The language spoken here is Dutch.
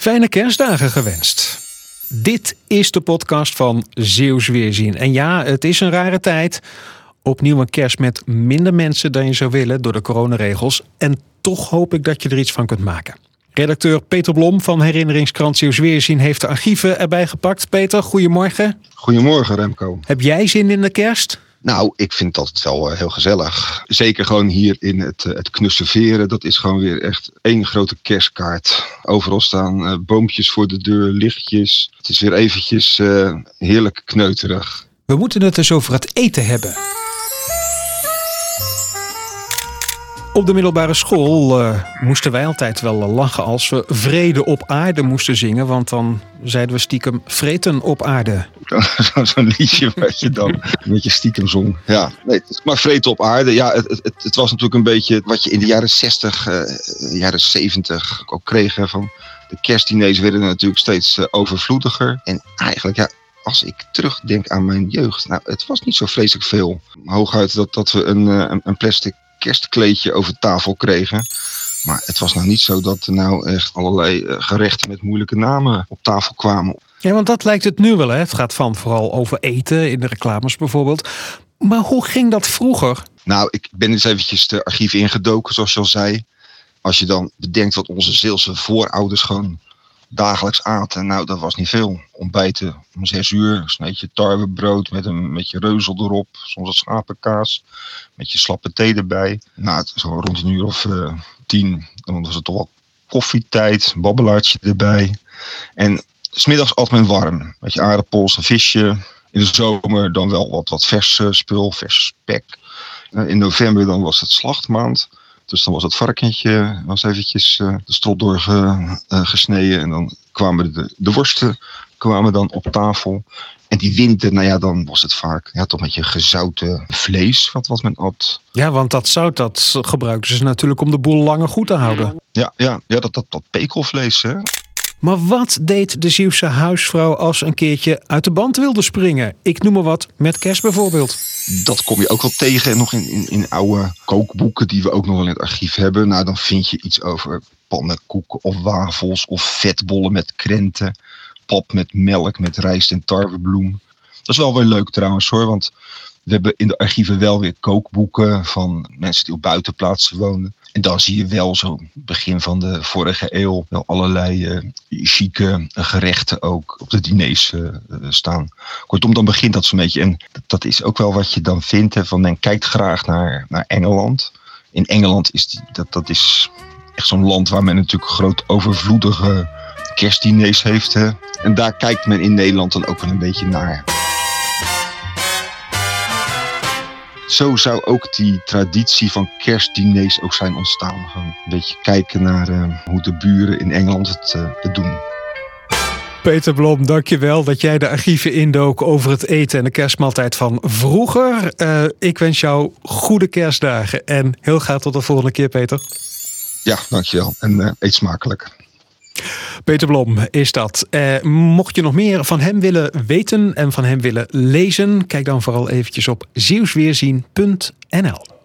Fijne kerstdagen gewenst. Dit is de podcast van Zeeuws Weerzien. En ja, het is een rare tijd. Opnieuw een kerst met minder mensen dan je zou willen door de coronaregels. En toch hoop ik dat je er iets van kunt maken. Redacteur Peter Blom van herinneringskrant Zeeuws Weerzien heeft de archieven erbij gepakt. Peter, goedemorgen. Goedemorgen Remco. Heb jij zin in de kerst? Nou, ik vind dat wel eh, heel gezellig. Zeker gewoon hier in het, eh, het knusseveren. Dat is gewoon weer echt één grote kerstkaart. Overal staan uh, boompjes voor de deur, lichtjes. Het is weer eventjes heerlijk kneuterig. We moeten het dus over het eten hebben. Op de middelbare school uh, moesten wij altijd wel lachen als we vrede op aarde moesten zingen. Want dan zeiden we stiekem vreten op aarde. Zo'n liedje wat je dan een beetje stiekem zong. Ja, nee, maar vreten op aarde. Ja, het, het, het, was natuurlijk een beetje wat je in de jaren 60, uh, jaren 70 ook kreeg. Van de kerstdiners werden natuurlijk steeds overvloediger. En eigenlijk, ja, als ik terugdenk aan mijn jeugd, nou, het was niet zo vreselijk veel. Hooguit dat, dat we een, een, een plastic kerstkleedje over tafel kregen. Maar het was nou niet zo dat er nou echt allerlei gerechten met moeilijke namen op tafel kwamen. Ja, want dat lijkt het nu wel. Hè? Het gaat van vooral over eten in de reclames bijvoorbeeld. Maar hoe ging dat vroeger? Nou, ik ben eens eventjes de archief ingedoken, zoals je al zei. Als je dan bedenkt wat onze Zeelse voorouders gewoon dagelijks aten. Nou, dat was niet veel. Ontbijten om zes uur, een sneetje tarwebrood met een beetje reuzel erop. Soms wat schapenkaas, met je slappe thee erbij. Nou, zo rond een uur of uh, tien, dan was het toch wel koffietijd, babbelaartje erbij. En smiddags at men warm, met je aardappels, een visje. In de zomer dan wel wat, wat vers spul, vers spek. In november dan was het slachtmaand. Dus dan was het varkentje was eventjes uh, de strot doorgesneden. Uh, en dan kwamen de, de worsten kwamen dan op tafel. En die winter, nou ja, dan was het vaak ja, toch met je gezouten vlees wat, wat men at. Ja, want dat zout dat gebruikten ze natuurlijk om de boel langer goed te houden. Ja, ja, ja dat, dat, dat pekelvlees hè. Maar wat deed de Zeeuwse huisvrouw als een keertje uit de band wilde springen? Ik noem maar wat, met kerst bijvoorbeeld. Dat kom je ook wel tegen nog in, in, in oude kookboeken die we ook nog wel in het archief hebben. Nou, dan vind je iets over pannenkoeken of wafels of vetbollen met krenten. Pap met melk, met rijst en tarwebloem. Dat is wel weer leuk trouwens hoor, want we hebben in de archieven wel weer kookboeken van mensen die op buitenplaatsen wonen. En dan zie je wel zo begin van de vorige eeuw wel allerlei uh, chique gerechten ook op de diners uh, staan. Kortom, dan begint dat zo'n beetje. En dat is ook wel wat je dan vindt. Hè, van men kijkt graag naar, naar Engeland. In Engeland is die, dat, dat is echt zo'n land waar men natuurlijk groot overvloedige kerstdiners heeft. Hè. En daar kijkt men in Nederland dan ook wel een beetje naar. Zo zou ook die traditie van kerstdiners ook zijn ontstaan. Gewoon een beetje kijken naar uh, hoe de buren in Engeland het, uh, het doen. Peter Blom, dankjewel dat jij de archieven indook over het eten en de kerstmaaltijd van vroeger. Uh, ik wens jou goede kerstdagen en heel graag tot de volgende keer, Peter. Ja, dankjewel en eet smakelijk. Peter Blom is dat. Eh, mocht je nog meer van hem willen weten en van hem willen lezen, kijk dan vooral eventjes op zeeuwsweerzien.nl.